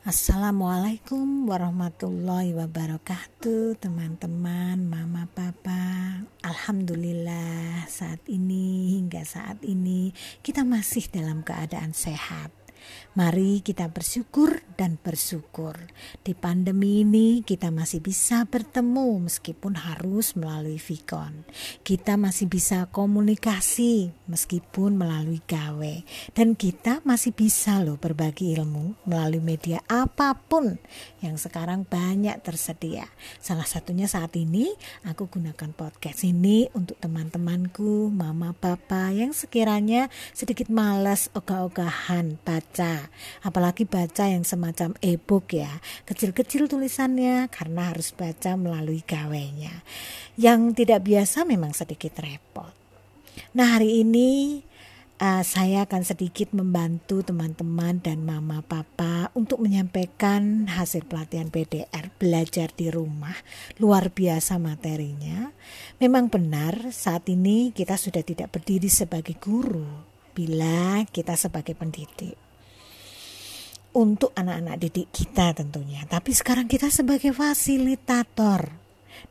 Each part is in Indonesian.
Assalamualaikum warahmatullahi wabarakatuh teman-teman mama papa. Alhamdulillah saat ini hingga saat ini kita masih dalam keadaan sehat Mari kita bersyukur dan bersyukur. Di pandemi ini kita masih bisa bertemu meskipun harus melalui Vicon. Kita masih bisa komunikasi meskipun melalui gawe. Dan kita masih bisa loh berbagi ilmu melalui media apa pun yang sekarang banyak tersedia. Salah satunya saat ini aku gunakan podcast ini untuk teman-temanku, mama, papa yang sekiranya sedikit malas ogah-ogahan baca. Apalagi baca yang semacam e-book ya. Kecil-kecil tulisannya karena harus baca melalui gawainya. Yang tidak biasa memang sedikit repot. Nah hari ini uh, saya akan sedikit membantu teman-teman dan mama papa untuk menyampaikan hasil pelatihan PDR belajar di rumah. Luar biasa materinya. Memang benar saat ini kita sudah tidak berdiri sebagai guru bila kita sebagai pendidik untuk anak-anak didik kita tentunya. Tapi sekarang kita sebagai fasilitator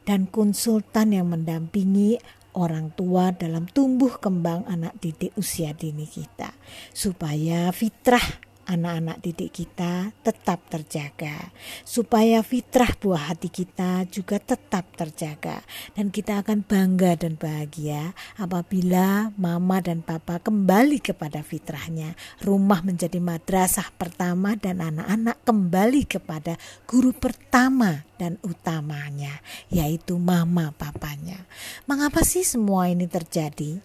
dan konsultan yang mendampingi orang tua dalam tumbuh kembang anak didik usia dini kita supaya fitrah anak-anak didik kita tetap terjaga, supaya fitrah buah hati kita juga tetap terjaga, dan kita akan bangga dan bahagia apabila mama dan papa kembali kepada fitrahnya. Rumah menjadi madrasah pertama, dan anak-anak kembali kepada guru pertama dan utamanya, yaitu mama papanya. Mengapa sih semua ini terjadi?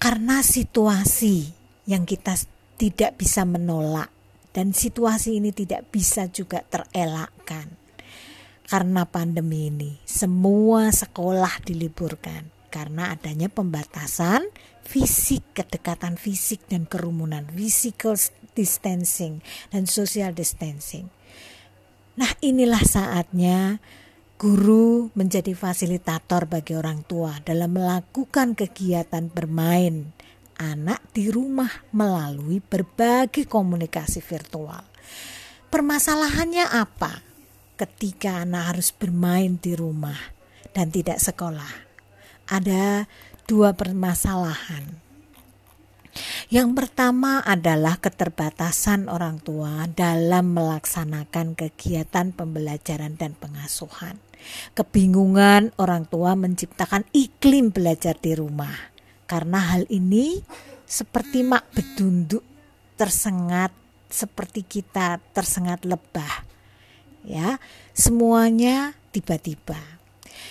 Karena situasi yang kita tidak bisa menolak dan situasi ini tidak bisa juga terelakkan. Karena pandemi ini, semua sekolah diliburkan karena adanya pembatasan fisik, kedekatan fisik dan kerumunan, physical distancing dan social distancing. Nah, inilah saatnya guru menjadi fasilitator bagi orang tua dalam melakukan kegiatan bermain anak di rumah melalui berbagai komunikasi virtual. Permasalahannya apa ketika anak harus bermain di rumah dan tidak sekolah? Ada dua permasalahan. Yang pertama adalah keterbatasan orang tua dalam melaksanakan kegiatan pembelajaran dan pengasuhan. Kebingungan orang tua menciptakan iklim belajar di rumah karena hal ini seperti mak bedunduk tersengat seperti kita tersengat lebah. Ya, semuanya tiba-tiba.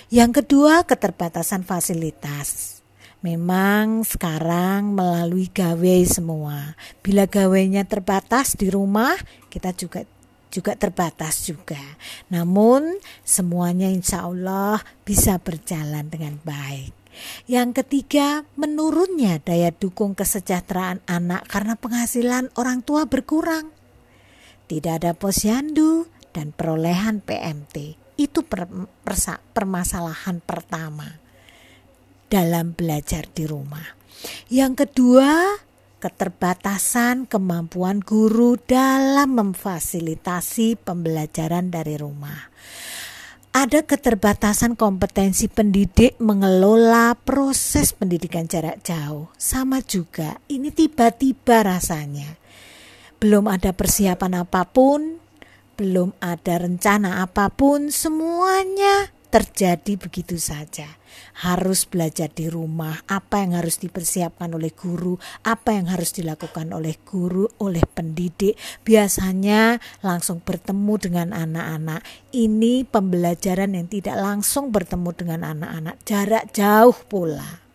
Yang kedua, keterbatasan fasilitas. Memang sekarang melalui gawe semua. Bila gawainya terbatas di rumah, kita juga juga terbatas juga. Namun semuanya insya Allah bisa berjalan dengan baik. Yang ketiga, menurunnya daya dukung kesejahteraan anak karena penghasilan orang tua berkurang. Tidak ada posyandu dan perolehan PMT. Itu per, permasalahan pertama dalam belajar di rumah. Yang kedua, keterbatasan kemampuan guru dalam memfasilitasi pembelajaran dari rumah ada keterbatasan kompetensi pendidik mengelola proses pendidikan jarak jauh. Sama juga, ini tiba-tiba rasanya. Belum ada persiapan apa pun, belum ada rencana apa pun, semuanya terjadi begitu saja. Harus belajar di rumah, apa yang harus dipersiapkan oleh guru, apa yang harus dilakukan oleh guru, oleh pendidik. Biasanya langsung bertemu dengan anak-anak. Ini pembelajaran yang tidak langsung bertemu dengan anak-anak, jarak jauh pula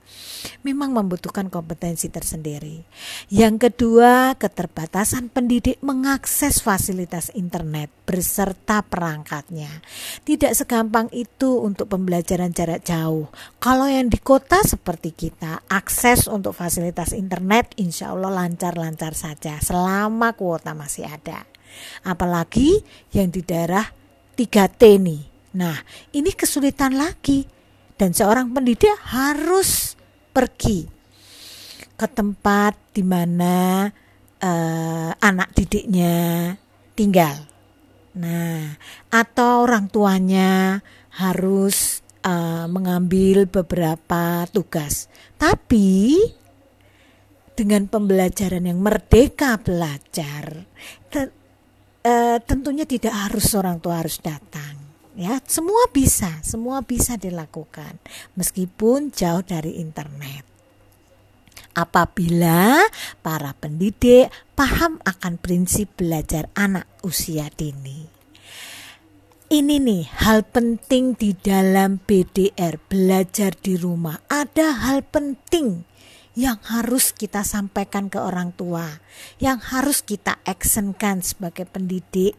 memang membutuhkan kompetensi tersendiri. Yang kedua, keterbatasan pendidik mengakses fasilitas internet beserta perangkatnya. Tidak segampang itu untuk pembelajaran jarak jauh. Kalau yang di kota seperti kita, akses untuk fasilitas internet insya Allah lancar-lancar saja selama kuota masih ada. Apalagi yang di daerah 3T nih. Nah, ini kesulitan lagi dan seorang pendidik harus pergi ke tempat di mana uh, anak didiknya tinggal. Nah, atau orang tuanya harus uh, mengambil beberapa tugas. Tapi dengan pembelajaran yang merdeka belajar, te, uh, tentunya tidak harus orang tua harus datang. Ya, semua bisa, semua bisa dilakukan meskipun jauh dari internet. Apabila para pendidik paham akan prinsip belajar anak usia dini ini nih hal penting di dalam BDR belajar di rumah. Ada hal penting yang harus kita sampaikan ke orang tua, yang harus kita actionkan sebagai pendidik.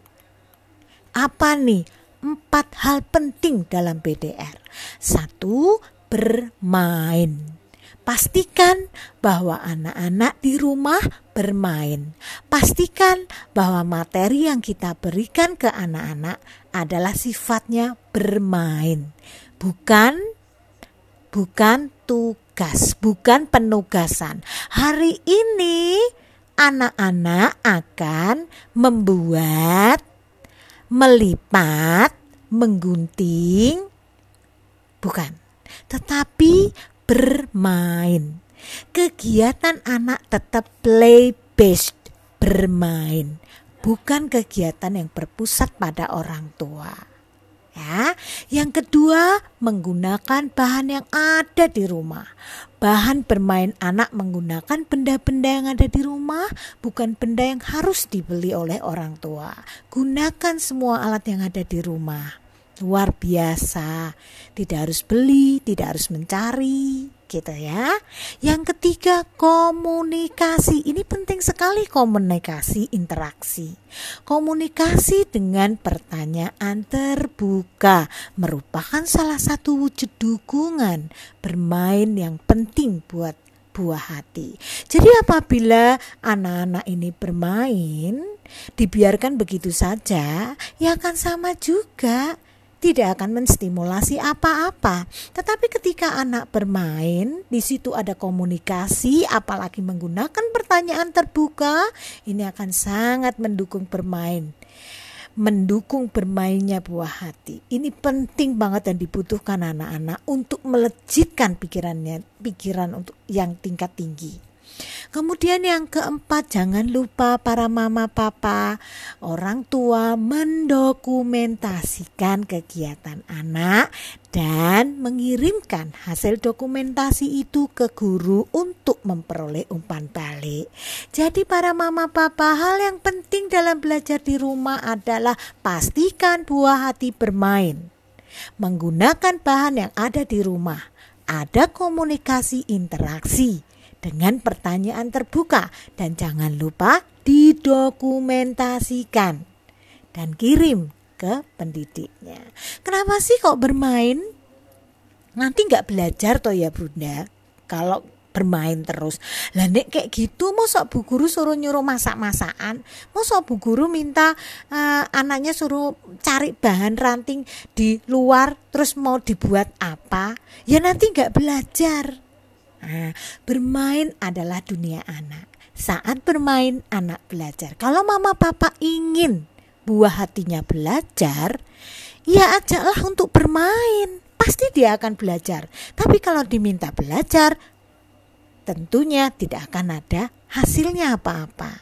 Apa nih? Empat hal penting dalam BDR. Satu, bermain. Pastikan bahwa anak-anak di rumah bermain. Pastikan bahwa materi yang kita berikan ke anak-anak adalah sifatnya bermain, bukan bukan tugas, bukan penugasan. Hari ini anak-anak akan membuat, melipat, menggunting, bukan, tetapi bermain. Kegiatan anak tetap play based, bermain, bukan kegiatan yang berpusat pada orang tua. Ya, yang kedua, menggunakan bahan yang ada di rumah. Bahan bermain anak menggunakan benda-benda yang ada di rumah, bukan benda yang harus dibeli oleh orang tua. Gunakan semua alat yang ada di rumah luar biasa. Tidak harus beli, tidak harus mencari, gitu ya. Yang ketiga, komunikasi. Ini penting sekali komunikasi interaksi. Komunikasi dengan pertanyaan terbuka merupakan salah satu wujud dukungan bermain yang penting buat buah hati. Jadi apabila anak-anak ini bermain, dibiarkan begitu saja, ya akan sama juga tidak akan menstimulasi apa-apa. Tetapi ketika anak bermain, di situ ada komunikasi, apalagi menggunakan pertanyaan terbuka, ini akan sangat mendukung bermain. Mendukung bermainnya buah hati. Ini penting banget dan dibutuhkan anak-anak untuk melejitkan pikirannya, pikiran untuk yang tingkat tinggi. Kemudian yang keempat, jangan lupa para mama papa, orang tua mendokumentasikan kegiatan anak dan mengirimkan hasil dokumentasi itu ke guru untuk memperoleh umpan balik. Jadi para mama papa, hal yang penting dalam belajar di rumah adalah pastikan buah hati bermain. Menggunakan bahan yang ada di rumah, ada komunikasi interaksi dengan pertanyaan terbuka dan jangan lupa didokumentasikan dan kirim ke pendidiknya. Kenapa sih kok bermain? Nanti nggak belajar toh ya bunda. Kalau bermain terus. Lah nek kayak gitu mosok bu guru suruh nyuruh masak-masakan, mosok bu guru minta uh, anaknya suruh cari bahan ranting di luar terus mau dibuat apa? Ya nanti nggak belajar. Nah, bermain adalah dunia anak. Saat bermain, anak belajar. Kalau mama papa ingin buah hatinya belajar, ya ajaklah untuk bermain. Pasti dia akan belajar. Tapi kalau diminta belajar, tentunya tidak akan ada hasilnya apa-apa.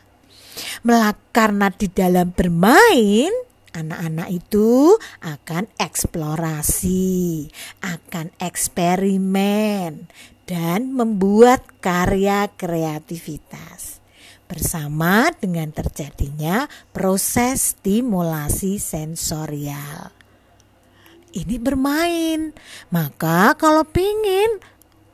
Karena di dalam bermain, anak-anak itu akan eksplorasi, akan eksperimen, dan membuat karya kreativitas bersama dengan terjadinya proses stimulasi sensorial. Ini bermain, maka kalau pingin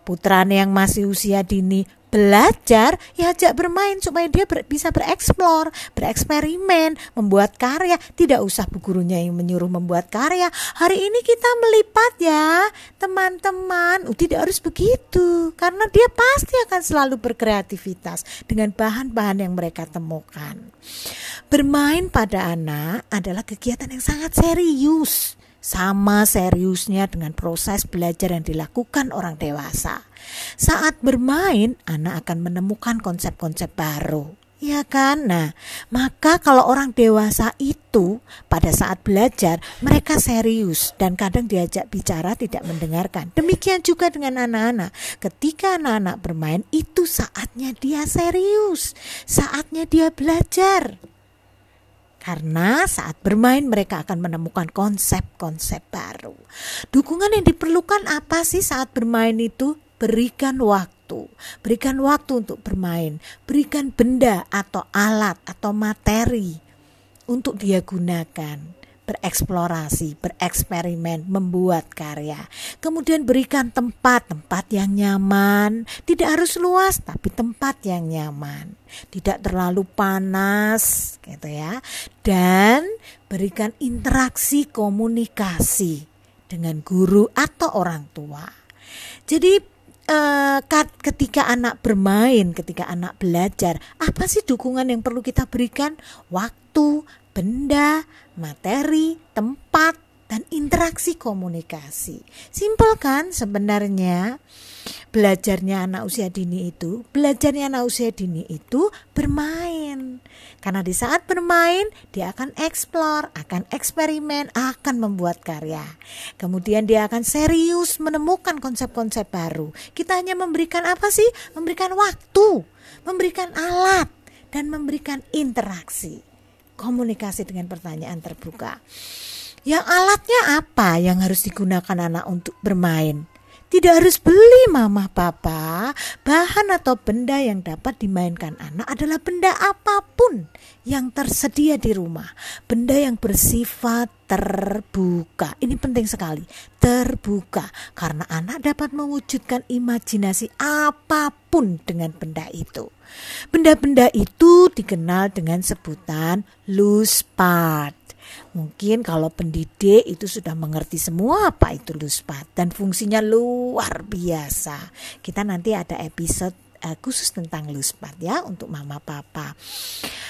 putranya yang masih usia dini belajar ya ajak bermain supaya dia ber, bisa bereksplor, bereksperimen, membuat karya. Tidak usah bu gurunya yang menyuruh membuat karya. Hari ini kita melipat ya, teman-teman. Uh, tidak harus begitu karena dia pasti akan selalu berkreativitas dengan bahan-bahan yang mereka temukan. Bermain pada anak adalah kegiatan yang sangat serius sama seriusnya dengan proses belajar yang dilakukan orang dewasa. Saat bermain, anak akan menemukan konsep-konsep baru. Ya kan? Nah, maka kalau orang dewasa itu pada saat belajar mereka serius dan kadang diajak bicara tidak mendengarkan. Demikian juga dengan anak-anak. Ketika anak-anak bermain itu saatnya dia serius, saatnya dia belajar. Karena saat bermain mereka akan menemukan konsep-konsep baru. Dukungan yang diperlukan apa sih saat bermain itu? Berikan waktu. Berikan waktu untuk bermain. Berikan benda atau alat atau materi untuk dia gunakan bereksplorasi, bereksperimen, membuat karya. Kemudian berikan tempat, tempat yang nyaman, tidak harus luas tapi tempat yang nyaman, tidak terlalu panas gitu ya. Dan berikan interaksi komunikasi dengan guru atau orang tua. Jadi uh, ketika anak bermain, ketika anak belajar, apa sih dukungan yang perlu kita berikan? Waktu, benda, materi, tempat, dan interaksi komunikasi. Simpel kan sebenarnya? Belajarnya anak usia dini itu, belajarnya anak usia dini itu bermain. Karena di saat bermain, dia akan eksplor, akan eksperimen, akan membuat karya. Kemudian dia akan serius menemukan konsep-konsep baru. Kita hanya memberikan apa sih? Memberikan waktu, memberikan alat, dan memberikan interaksi. Komunikasi dengan pertanyaan terbuka. Yang alatnya apa yang harus digunakan anak untuk bermain? Tidak harus beli mama papa. Bahan atau benda yang dapat dimainkan anak adalah benda apa pun yang tersedia di rumah. Benda yang bersifat terbuka. Ini penting sekali. Terbuka karena anak dapat mewujudkan imajinasi apa pun dengan benda itu. Benda-benda itu dikenal dengan sebutan loose part. Mungkin kalau pendidik itu sudah mengerti semua apa itu luspat dan fungsinya luar biasa. Kita nanti ada episode uh, khusus tentang luspat ya untuk mama papa.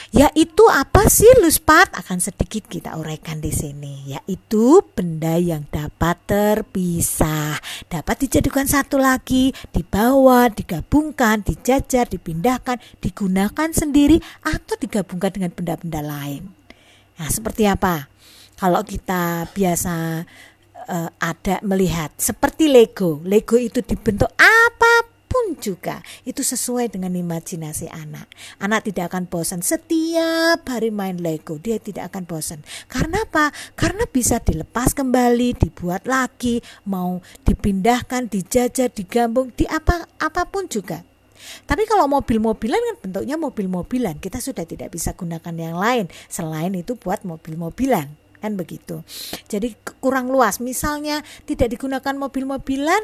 Yaitu apa sih luspat? Akan sedikit kita uraikan di sini. Yaitu benda yang dapat terpisah, dapat dijadikan satu lagi, dibawa, digabungkan, dijajar, dipindahkan, digunakan sendiri atau digabungkan dengan benda-benda lain. Nah, seperti apa? Kalau kita biasa uh, ada melihat seperti Lego. Lego itu dibentuk apa pun juga itu sesuai dengan imajinasi anak. Anak tidak akan bosan setiap hari main Lego. Dia tidak akan bosan. Karena apa? Karena bisa dilepas kembali, dibuat lagi, mau dipindahkan, dijajah, digabung, di apa apa pun juga. Tapi kalau mobil-mobilan kan bentuknya mobil-mobilan, kita sudah tidak bisa gunakan yang lain selain itu buat mobil-mobilan kan begitu. Jadi kurang luas. Misalnya tidak digunakan mobil-mobilan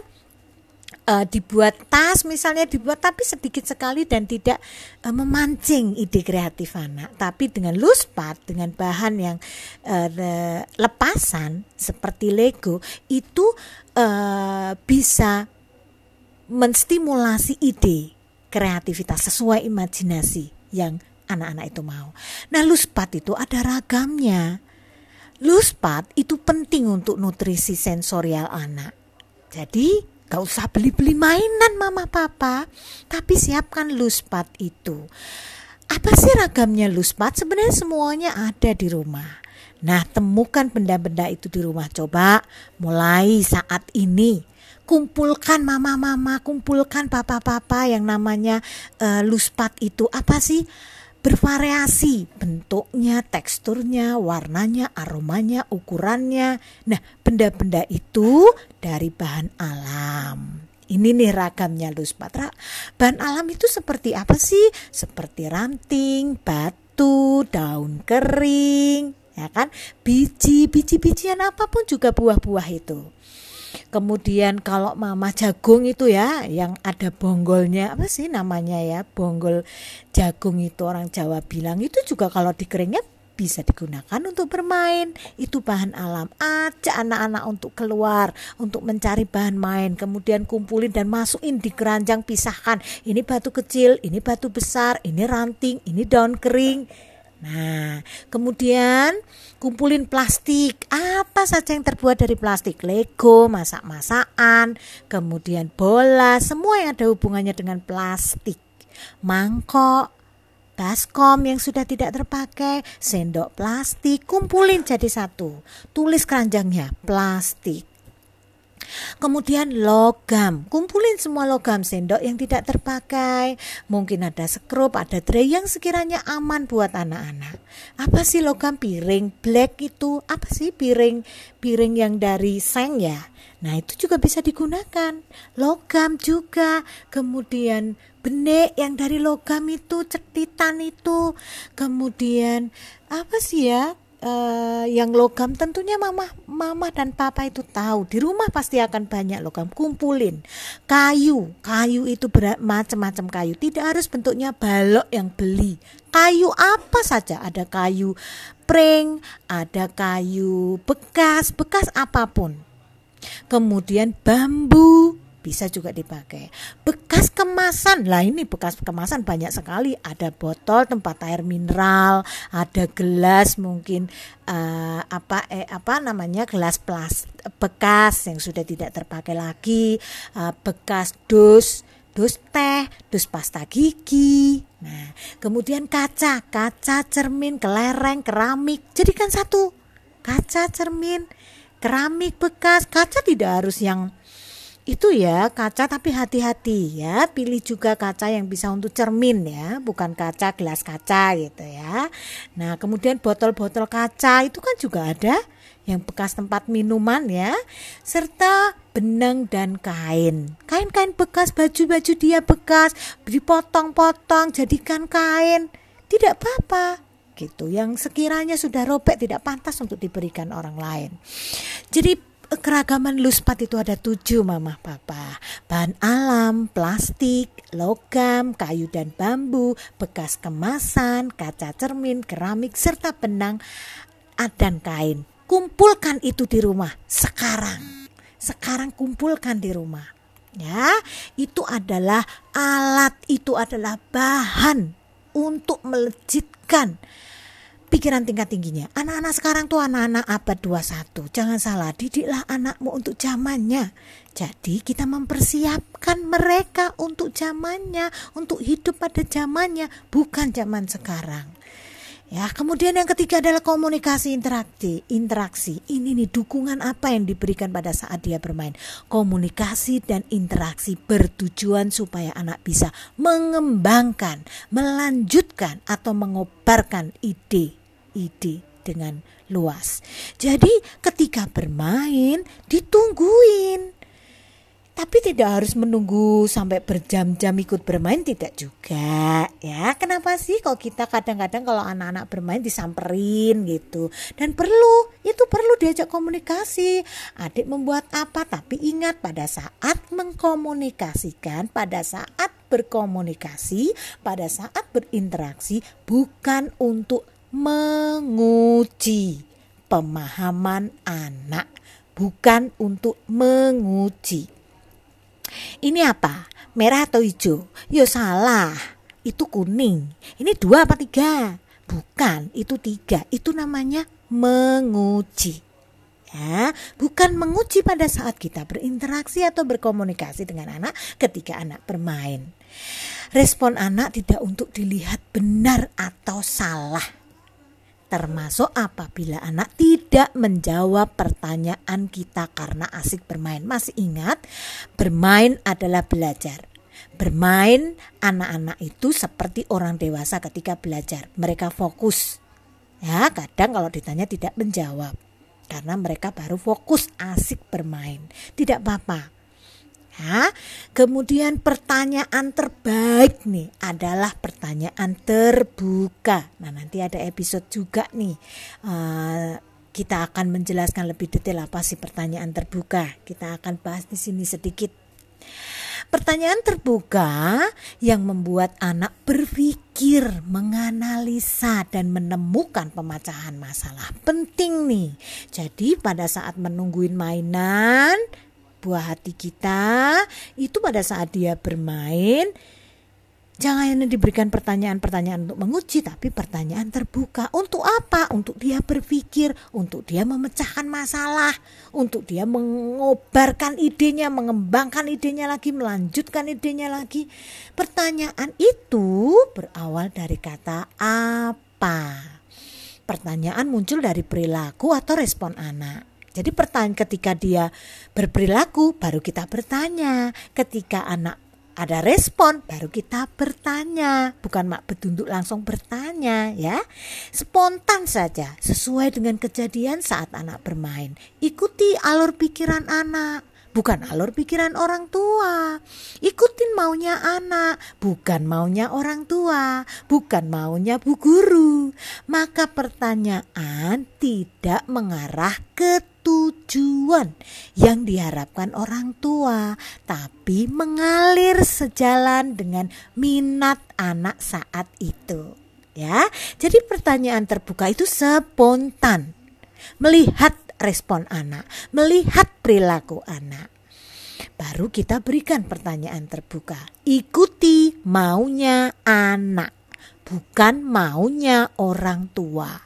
uh, dibuat tas misalnya dibuat tapi sedikit sekali dan tidak uh, memancing ide kreatif anak tapi dengan loose part dengan bahan yang uh, lepasan seperti Lego itu uh, bisa menstimulasi ide kreativitas sesuai imajinasi yang anak-anak itu mau. Nah, luspat itu ada ragamnya. Luspat itu penting untuk nutrisi sensorial anak. Jadi, gak usah beli-beli mainan mama papa, tapi siapkan luspat itu. Apa sih ragamnya luspat? Sebenarnya semuanya ada di rumah. Nah, temukan benda-benda itu di rumah. Coba mulai saat ini kumpulkan mama-mama, kumpulkan papa-papa yang namanya uh, luspat itu apa sih? Bervariasi bentuknya, teksturnya, warnanya, aromanya, ukurannya. Nah, benda-benda itu dari bahan alam. Ini nih ragamnya luspat. Bahan alam itu seperti apa sih? Seperti ranting, batu, daun kering, ya kan? Biji, biji-bijian apa pun juga buah-buah itu. Kemudian kalau mama jagung itu ya yang ada bonggolnya apa sih namanya ya bonggol jagung itu orang Jawa bilang itu juga kalau dikeringnya bisa digunakan untuk bermain. Itu bahan alam. Aja anak-anak untuk keluar, untuk mencari bahan main, kemudian kumpulin dan masukin di keranjang pisahkan. Ini batu kecil, ini batu besar, ini ranting, ini daun kering. Nah, kemudian kumpulin plastik. Apa saja yang terbuat dari plastik? Lego, masak-masakan, kemudian bola, semua yang ada hubungannya dengan plastik. Mangkok, baskom yang sudah tidak terpakai, sendok plastik, kumpulin jadi satu. Tulis keranjangnya plastik. Kemudian logam, kumpulin semua logam sendok yang tidak terpakai. Mungkin ada skrup, ada tray yang sekiranya aman buat anak-anak. Apa sih logam piring black itu? Apa sih piring piring yang dari seng ya? Nah, itu juga bisa digunakan. Logam juga. Kemudian benek yang dari logam itu, cetitan itu. Kemudian apa sih ya? Uh, yang logam tentunya mama mama dan papa itu tahu. Di rumah pasti akan banyak logam. Kumpulin. Kayu. Kayu itu macam-macam kayu. Tidak harus bentuknya balok yang beli. Kayu apa saja. Ada kayu pring ada kayu bekas bekas apa pun. Kemudian bambu bisa juga dipakai. Bekas kemasan, lah ini bekas kemasan banyak sekali. Ada botol tempat air mineral, ada gelas mungkin uh, apa eh apa namanya gelas plastik bekas yang sudah tidak terpakai lagi, uh, bekas dus dus teh, dus pasta gigi. Nah, kemudian kaca, kaca, cermin, kelereng, keramik, jadikan satu. Kaca, cermin, keramik bekas, kaca tidak harus yang itu ya kaca tapi hati-hati ya. Pilih juga kaca yang bisa untuk cermin ya bukan kaca gelas kaca gitu ya. Nah kemudian botol-botol kaca itu kan juga ada yang bekas tempat minuman ya serta benang dan kain. Kain-kain bekas baju-baju dia bekas dipotong-potong jadikan kain. Tidak apa-apa gitu. Yang sekiranya sudah robek tidak pantas untuk diberikan orang lain. Jadi keragaman luspat itu ada tujuh mama papa. Bahan alam plastik logam kayu dan bambu bekas kemasan kaca cermin keramik serta benang dan kain. Kumpulkan itu di rumah sekarang. Sekarang kumpulkan di rumah. Ya itu adalah alat itu adalah bahan untuk melejitkan pikiran tingkat tingginya. Anak-anak sekarang tuh anak-anak abad 21. Jangan salah, didiklah anakmu untuk zamannya. Jadi kita mempersiapkan mereka untuk zamannya, untuk hidup pada zamannya, bukan zaman sekarang. Ya, kemudian yang ketiga adalah komunikasi interaksi. Interaksi ini nih dukungan apa yang diberikan pada saat dia bermain. Komunikasi dan interaksi bertujuan supaya anak bisa mengembangkan, melanjutkan atau mengobarkan ide-ide dengan luas. Jadi ketika bermain ditungguin. Tapi tidak harus menunggu sampai berjam-jam ikut bermain tidak juga ya. Kenapa sih kok kita kadang-kadang kalau anak-anak bermain disamperin gitu? Dan perlu itu perlu diajak komunikasi. Adik membuat apa? Tapi ingat pada saat mengkomunikasikan pada saat berkomunikasi pada saat berinteraksi bukan untuk menguji pemahaman anak bukan untuk menguji ini apa? Merah atau hijau? Yo salah. Itu kuning. Ini dua apa tiga? Bukan, itu tiga. Itu namanya menguji. Ya, bukan menguji pada saat kita berinteraksi atau berkomunikasi dengan anak ketika anak bermain. Respon anak tidak untuk dilihat benar atau salah termasuk apabila anak tidak menjawab pertanyaan kita karena asik bermain. Masih ingat, bermain adalah belajar. Bermain anak-anak itu seperti orang dewasa ketika belajar. Mereka fokus. Ya, kadang kalau ditanya tidak menjawab karena mereka baru fokus asik bermain. Tidak apa-apa. Ya, kemudian pertanyaan terbaik nih adalah pertanyaan terbuka. Nah nanti ada episode juga nih. Uh, kita akan menjelaskan lebih detail apa sih pertanyaan terbuka. Kita akan bahas di sini sedikit. Pertanyaan terbuka yang membuat anak berpikir, menganalisa dan menemukan pemecahan masalah. Penting nih. Jadi pada saat menungguin mainan, buah hati kita itu pada saat dia bermain Jangan hanya diberikan pertanyaan-pertanyaan untuk menguji, tapi pertanyaan terbuka. Untuk apa? Untuk dia berpikir, untuk dia memecahkan masalah, untuk dia mengobarkan idenya, mengembangkan idenya lagi, melanjutkan idenya lagi. Pertanyaan itu berawal dari kata apa. Pertanyaan muncul dari perilaku atau respon anak. Jadi pertanyaan ketika dia berperilaku baru kita bertanya. Ketika anak ada respon baru kita bertanya bukan mak betunduk langsung bertanya ya spontan saja sesuai dengan kejadian saat anak bermain ikuti alur pikiran anak bukan alur pikiran orang tua. Ikutin maunya anak, bukan maunya orang tua, bukan maunya bu guru. Maka pertanyaan tidak mengarah ke tujuan yang diharapkan orang tua, tapi mengalir sejalan dengan minat anak saat itu. Ya, jadi pertanyaan terbuka itu spontan, melihat respon anak, melihat perilaku anak. Baru kita berikan pertanyaan terbuka. Ikuti maunya anak, bukan maunya orang tua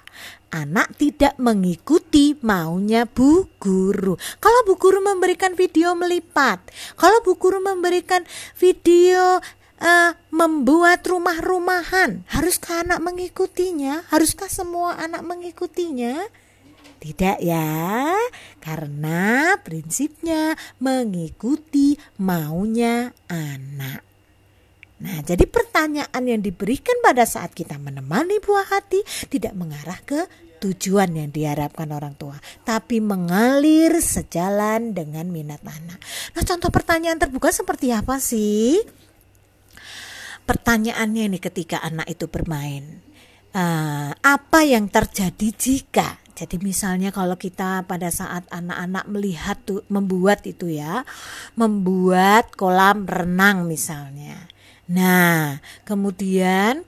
anak tidak mengikuti maunya bu guru. Kalau bu guru memberikan video melipat, kalau bu guru memberikan video uh, membuat rumah-rumahan, haruskah anak mengikutinya? Haruskah semua anak mengikutinya? Tidak ya, karena prinsipnya mengikuti maunya anak. Nah, jadi pertanyaan yang diberikan pada saat kita menemani buah hati tidak mengarah ke tujuan yang diharapkan orang tua, tapi mengalir sejalan dengan minat anak. Nah, contoh pertanyaan terbuka seperti apa sih? Pertanyaannya ini ketika anak itu bermain, uh, apa yang terjadi jika jadi misalnya kalau kita pada saat anak-anak melihat tuh membuat itu ya, membuat kolam renang misalnya. Nah, kemudian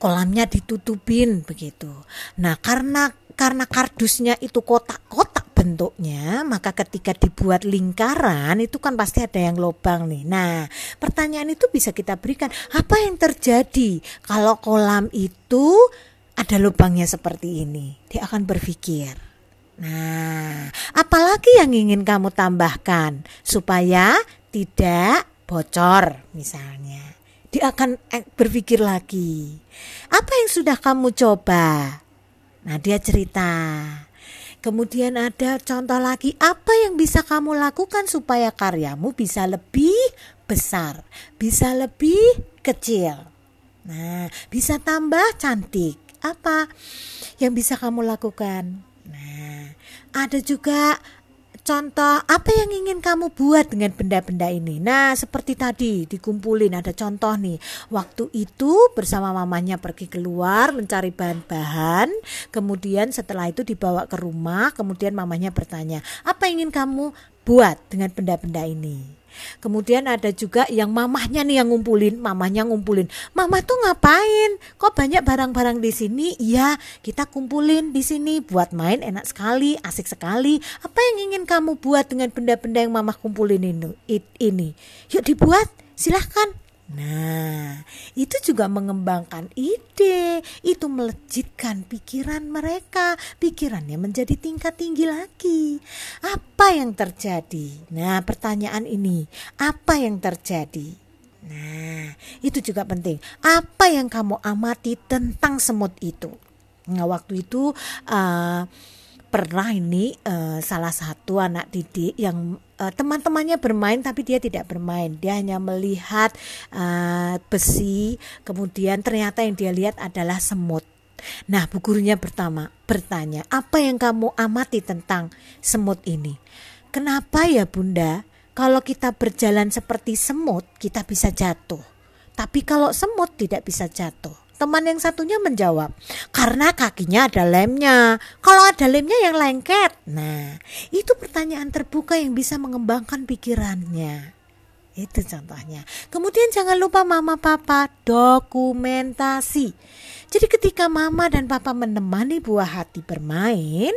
kolamnya ditutupin begitu. Nah, karena karena kardusnya itu kotak-kotak bentuknya, maka ketika dibuat lingkaran itu kan pasti ada yang lubang nih. Nah, pertanyaan itu bisa kita berikan, apa yang terjadi kalau kolam itu ada lubangnya seperti ini, dia akan berpikir. Nah, apalagi yang ingin kamu tambahkan supaya tidak bocor misalnya. Dia akan eh, berpikir lagi. Apa yang sudah kamu coba? Nah, dia cerita. Kemudian ada contoh lagi, apa yang bisa kamu lakukan supaya karyamu bisa lebih besar, bisa lebih kecil. Nah, bisa tambah cantik apa yang bisa kamu lakukan? Nah, ada juga contoh apa yang ingin kamu buat dengan benda-benda ini. Nah, seperti tadi dikumpulin ada contoh nih. Waktu itu bersama mamanya pergi keluar mencari bahan-bahan, kemudian setelah itu dibawa ke rumah, kemudian mamanya bertanya, "Apa ingin kamu buat dengan benda-benda ini?" Kemudian ada juga yang mamahnya nih yang ngumpulin, mamahnya ngumpulin. Mama tuh ngapain? Kok banyak barang-barang di sini? Iya, kita kumpulin di sini buat main enak sekali, asik sekali. Apa yang ingin kamu buat dengan benda-benda yang mama kumpulin ini? Ini, yuk dibuat, silahkan. Nah, itu juga mengembangkan ide, itu melejitkan pikiran mereka, pikirannya menjadi tingkat tinggi lagi. Apa yang terjadi? Nah, pertanyaan ini, apa yang terjadi? Nah, itu juga penting. Apa yang kamu amati tentang semut itu? Nah, waktu itu uh, pernah ini uh, salah satu anak didik yang uh, teman-temannya bermain tapi dia tidak bermain. Dia hanya melihat uh, besi kemudian ternyata yang dia lihat adalah semut. Nah bu gurunya pertama bertanya apa yang kamu amati tentang semut ini? Kenapa ya bunda? Kalau kita berjalan seperti semut kita bisa jatuh. Tapi kalau semut tidak bisa jatuh Teman yang satunya menjawab, karena kakinya ada lemnya. Kalau ada lemnya yang lengket. Nah, itu pertanyaan terbuka yang bisa mengembangkan pikirannya. Itu contohnya. Kemudian jangan lupa mama papa dokumentasi. Jadi ketika mama dan papa menemani buah hati bermain,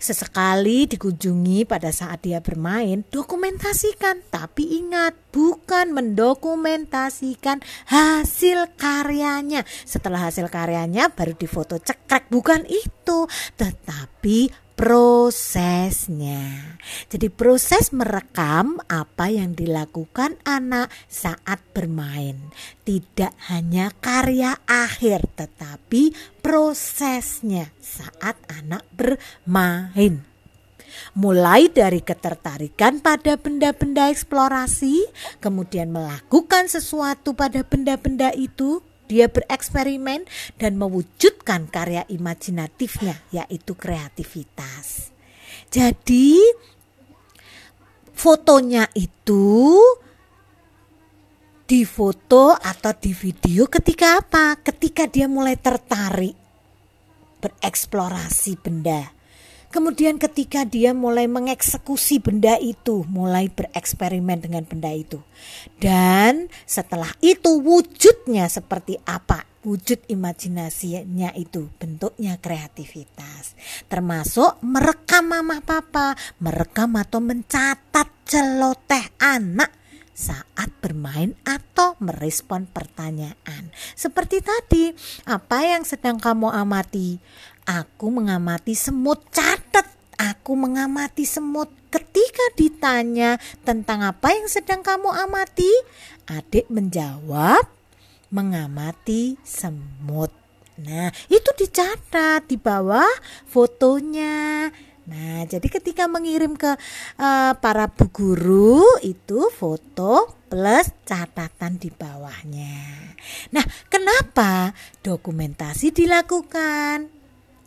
Sesekali dikunjungi pada saat dia bermain, dokumentasikan. Tapi ingat, bukan mendokumentasikan hasil karyanya. Setelah hasil karyanya baru difoto cekrek, bukan itu. Tetapi prosesnya. Jadi proses merekam apa yang dilakukan anak saat bermain. Tidak hanya karya akhir tetapi prosesnya saat anak bermain. Mulai dari ketertarikan pada benda-benda eksplorasi, kemudian melakukan sesuatu pada benda-benda itu, dia bereksperimen dan mewujudkan karya imajinatifnya yaitu kreativitas. Jadi fotonya itu difoto atau di video ketika apa? Ketika dia mulai tertarik bereksplorasi benda Kemudian ketika dia mulai mengeksekusi benda itu, mulai bereksperimen dengan benda itu. Dan setelah itu wujudnya seperti apa? Wujud imajinasinya itu bentuknya kreativitas. Termasuk merekam mama papa, merekam atau mencatat celoteh anak saat bermain atau merespon pertanyaan. Seperti tadi, apa yang sedang kamu amati? Aku mengamati semut catat. Aku mengamati semut. Ketika ditanya tentang apa yang sedang kamu amati, adik menjawab mengamati semut. Nah, itu dicatat di bawah fotonya. Nah, jadi ketika mengirim ke uh, para bu guru itu foto plus catatan di bawahnya. Nah, kenapa dokumentasi dilakukan?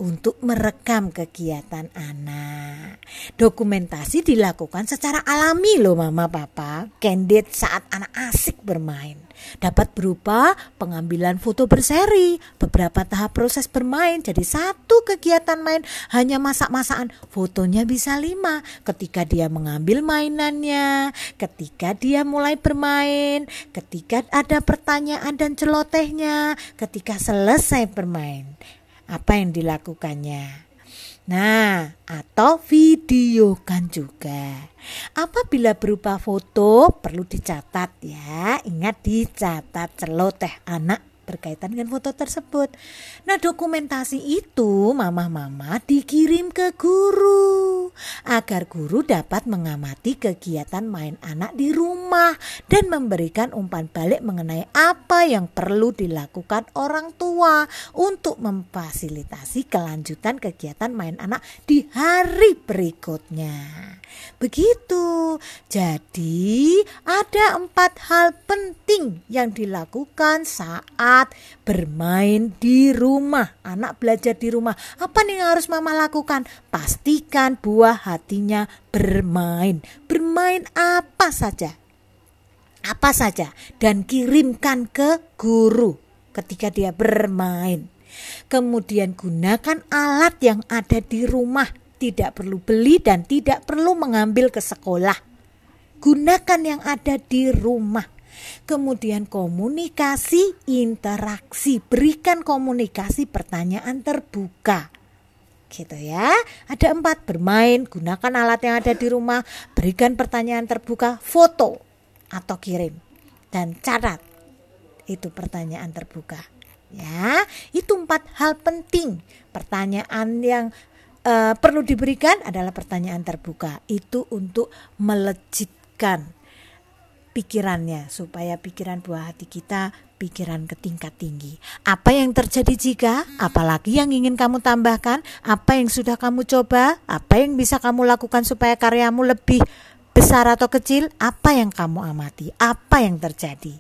Untuk merekam kegiatan anak. Dokumentasi dilakukan secara alami loh mama papa, candid saat anak asik bermain. Dapat berupa pengambilan foto berseri, beberapa tahap proses bermain. Jadi satu kegiatan main hanya masak-masakan, fotonya bisa lima. Ketika dia mengambil mainannya, ketika dia mulai bermain, ketika ada pertanyaan dan celotehnya, ketika selesai bermain apa yang dilakukannya. Nah, atau videokan juga. Apabila berupa foto perlu dicatat ya. Ingat dicatat celoteh anak berkaitan dengan foto tersebut. Nah, dokumentasi itu mama-mama dikirim ke guru agar guru dapat mengamati kegiatan main anak di rumah dan memberikan umpan balik mengenai apa yang perlu dilakukan orang tua untuk memfasilitasi kelanjutan kegiatan main anak di hari berikutnya. Begitu. Jadi, ada empat hal penting yang dilakukan saat bermain di rumah. Anak belajar di rumah. Apa nih yang harus mama lakukan? Pastikan buah hatinya bermain. Bermain apa saja. Apa saja. Dan kirimkan ke guru ketika dia bermain. Kemudian gunakan alat yang ada di rumah tidak perlu beli dan tidak perlu mengambil ke sekolah. Gunakan yang ada di rumah. Kemudian komunikasi, interaksi, berikan komunikasi pertanyaan terbuka. Gitu ya. Ada empat, bermain, gunakan alat yang ada di rumah, berikan pertanyaan terbuka, foto atau kirim. Dan catat, itu pertanyaan terbuka. Ya, itu empat hal penting. Pertanyaan yang uh, perlu diberikan adalah pertanyaan terbuka. Itu untuk melejitkan pikirannya supaya pikiran buah hati kita pikiran ke tingkat tinggi. Apa yang terjadi jika, apalagi yang ingin kamu tambahkan, apa yang sudah kamu coba, apa yang bisa kamu lakukan supaya karyamu lebih besar atau kecil, apa yang kamu amati, apa yang terjadi,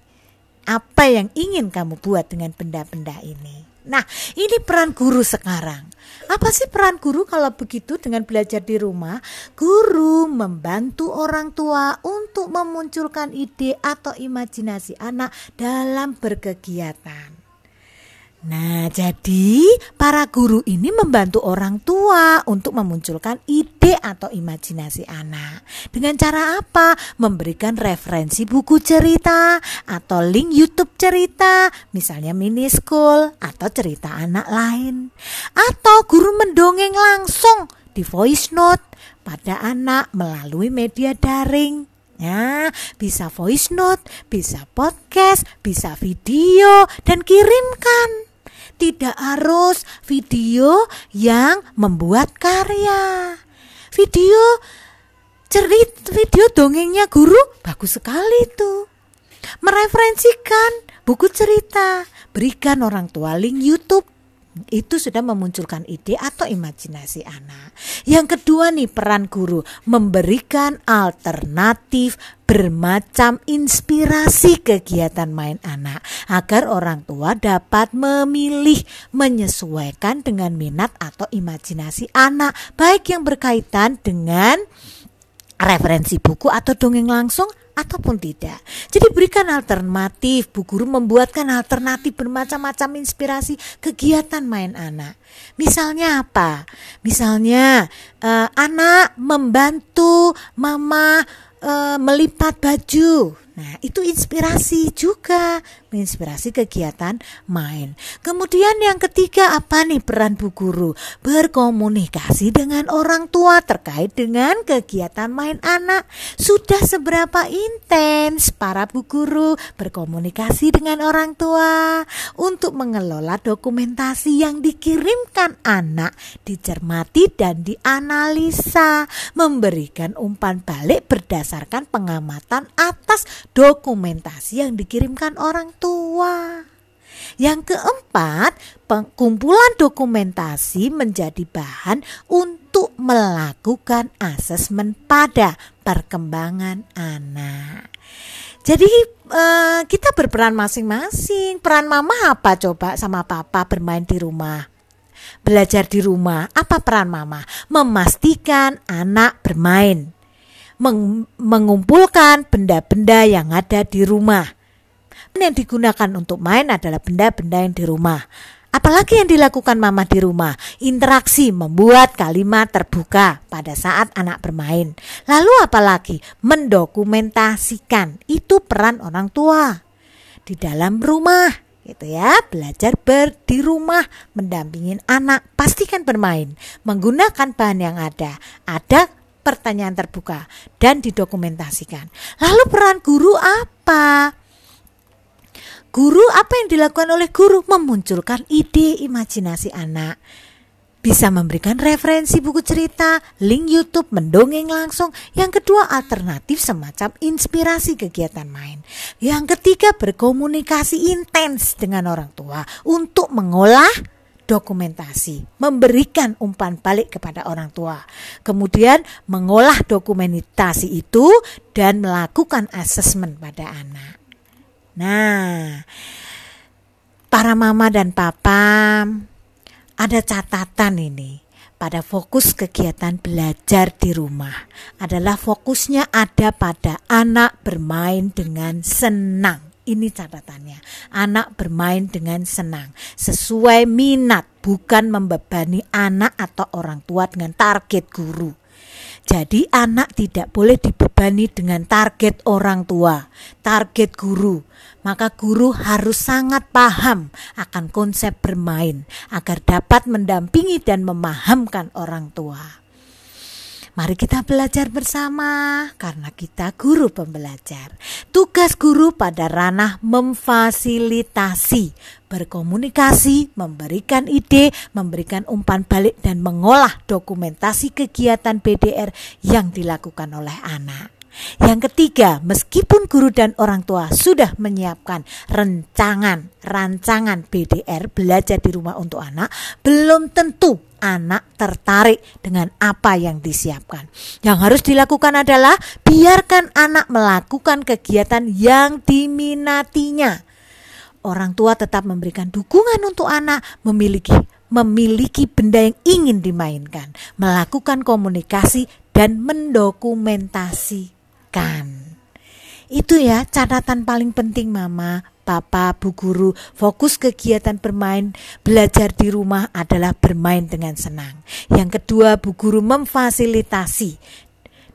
apa yang ingin kamu buat dengan benda-benda ini. Nah, ini peran guru sekarang. Apa sih peran guru kalau begitu dengan belajar di rumah? Guru membantu orang tua untuk memunculkan ide atau imajinasi anak dalam berkegiatan. Nah, jadi para guru ini membantu orang tua untuk memunculkan ide atau imajinasi anak. Dengan cara apa? Memberikan referensi buku cerita atau link YouTube cerita, misalnya mini school atau cerita anak lain. Atau guru mendongeng langsung di voice note pada anak melalui media daring. Ya, bisa voice note, bisa podcast, bisa video dan kirimkan. Tidak harus video yang membuat karya. Video cerit video dongengnya guru bagus sekali itu. Mereferensikan buku cerita, berikan orang tua link YouTube itu sudah memunculkan ide atau imajinasi anak. Yang kedua nih peran guru memberikan alternatif bermacam inspirasi kegiatan main anak agar orang tua dapat memilih menyesuaikan dengan minat atau imajinasi anak baik yang berkaitan dengan referensi buku atau dongeng langsung ataupun tidak. Jadi berikan alternatif, Bu Guru membuatkan alternatif bermacam-macam inspirasi kegiatan main anak. Misalnya apa? Misalnya uh, anak membantu mama uh, melipat baju. Nah, itu inspirasi juga, menginspirasi kegiatan main. Kemudian yang ketiga apa nih peran bu guru? Berkomunikasi dengan orang tua terkait dengan kegiatan main anak. Sudah seberapa intens para bu guru berkomunikasi dengan orang tua untuk mengelola dokumentasi yang dikirimkan anak, dicermati dan dianalisa, memberikan umpan balik berdasarkan pengamatan atas dokumentasi yang dikirimkan orang tua. Yang keempat, pengumpulan dokumentasi menjadi bahan untuk melakukan asesmen pada perkembangan anak. Jadi eh, kita berperan masing-masing. Peran mama apa coba sama papa bermain di rumah? Belajar di rumah. Apa peran mama? Memastikan anak bermain meng mengumpulkan benda-benda yang ada di rumah. Yang digunakan untuk main adalah benda-benda yang di rumah. Apalagi yang dilakukan mama di rumah, interaksi membuat kalimat terbuka pada saat anak bermain. Lalu apalagi mendokumentasikan, itu peran orang tua. Di dalam rumah, gitu ya, belajar ber di rumah, mendampingin anak, pastikan bermain, menggunakan bahan yang ada. Ada pertanyaan terbuka dan didokumentasikan. Lalu peran guru apa? Guru apa yang dilakukan oleh guru? Memunculkan ide imajinasi anak. Bisa memberikan referensi buku cerita, link YouTube, mendongeng langsung. Yang kedua alternatif semacam inspirasi kegiatan main. Yang ketiga berkomunikasi intens dengan orang tua untuk mengolah dokumentasi, memberikan umpan balik kepada orang tua, kemudian mengolah dokumentasi itu dan melakukan asesmen pada anak. Nah, para mama dan papa, ada catatan ini pada fokus kegiatan belajar di rumah adalah fokusnya ada pada anak bermain dengan senang. Ini catatannya. Anak bermain dengan senang, sesuai minat, bukan membebani anak atau orang tua dengan target guru. Jadi anak tidak boleh dibebani dengan target orang tua, target guru. Maka guru harus sangat paham akan konsep bermain agar dapat mendampingi dan memahamkan orang tua. Mari kita belajar bersama karena kita guru pembelajar. Tugas guru pada ranah memfasilitasi, berkomunikasi, memberikan ide, memberikan umpan balik dan mengolah dokumentasi kegiatan BDR yang dilakukan oleh anak. Yang ketiga, meskipun guru dan orang tua sudah menyiapkan rencangan rancangan BDR belajar di rumah untuk anak, belum tentu anak tertarik dengan apa yang disiapkan. Yang harus dilakukan adalah biarkan anak melakukan kegiatan yang diminatinya. Orang tua tetap memberikan dukungan untuk anak memiliki memiliki benda yang ingin dimainkan, melakukan komunikasi dan mendokumentasikan. Itu ya catatan paling penting mama Papa, Bu Guru, fokus kegiatan bermain belajar di rumah adalah bermain dengan senang. Yang kedua, Bu Guru memfasilitasi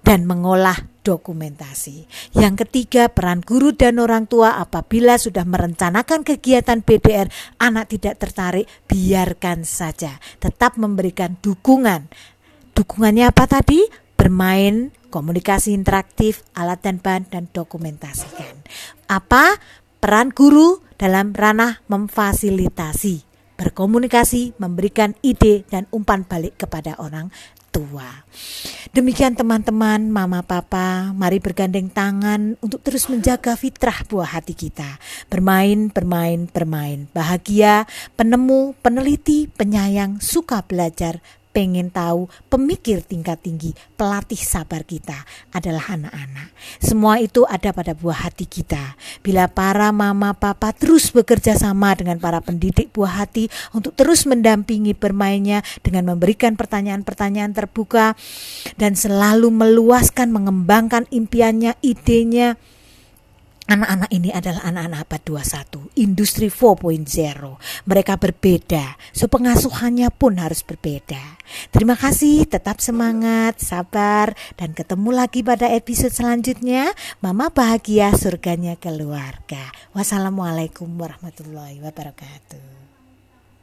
dan mengolah dokumentasi. Yang ketiga, peran guru dan orang tua apabila sudah merencanakan kegiatan BDR, anak tidak tertarik, biarkan saja. Tetap memberikan dukungan Dukungannya apa tadi? Bermain, komunikasi interaktif, alat dan bahan, dan dokumentasikan. Apa peran guru dalam ranah memfasilitasi? berkomunikasi, memberikan ide dan umpan balik kepada orang tua. Demikian teman-teman, mama papa, mari bergandeng tangan untuk terus menjaga fitrah buah hati kita. Bermain, bermain, bermain. Bahagia, penemu, peneliti, penyayang, suka belajar, pengen tahu, pemikir tingkat tinggi, pelatih sabar kita adalah anak-anak. Semua itu ada pada buah hati kita. Bila para mama papa terus bekerja sama dengan para pendidik buah hati untuk terus mendampingi bermainnya dengan memberikan pertanyaan-pertanyaan terbuka dan selalu meluaskan, mengembangkan impiannya, idenya, Anak-anak ini adalah anak-anak abad 21, industri 4.0. Mereka berbeda, so pengasuhannya pun harus berbeda. Terima kasih, tetap semangat, sabar, dan ketemu lagi pada episode selanjutnya. Mama bahagia surganya keluarga. Wassalamualaikum warahmatullahi wabarakatuh.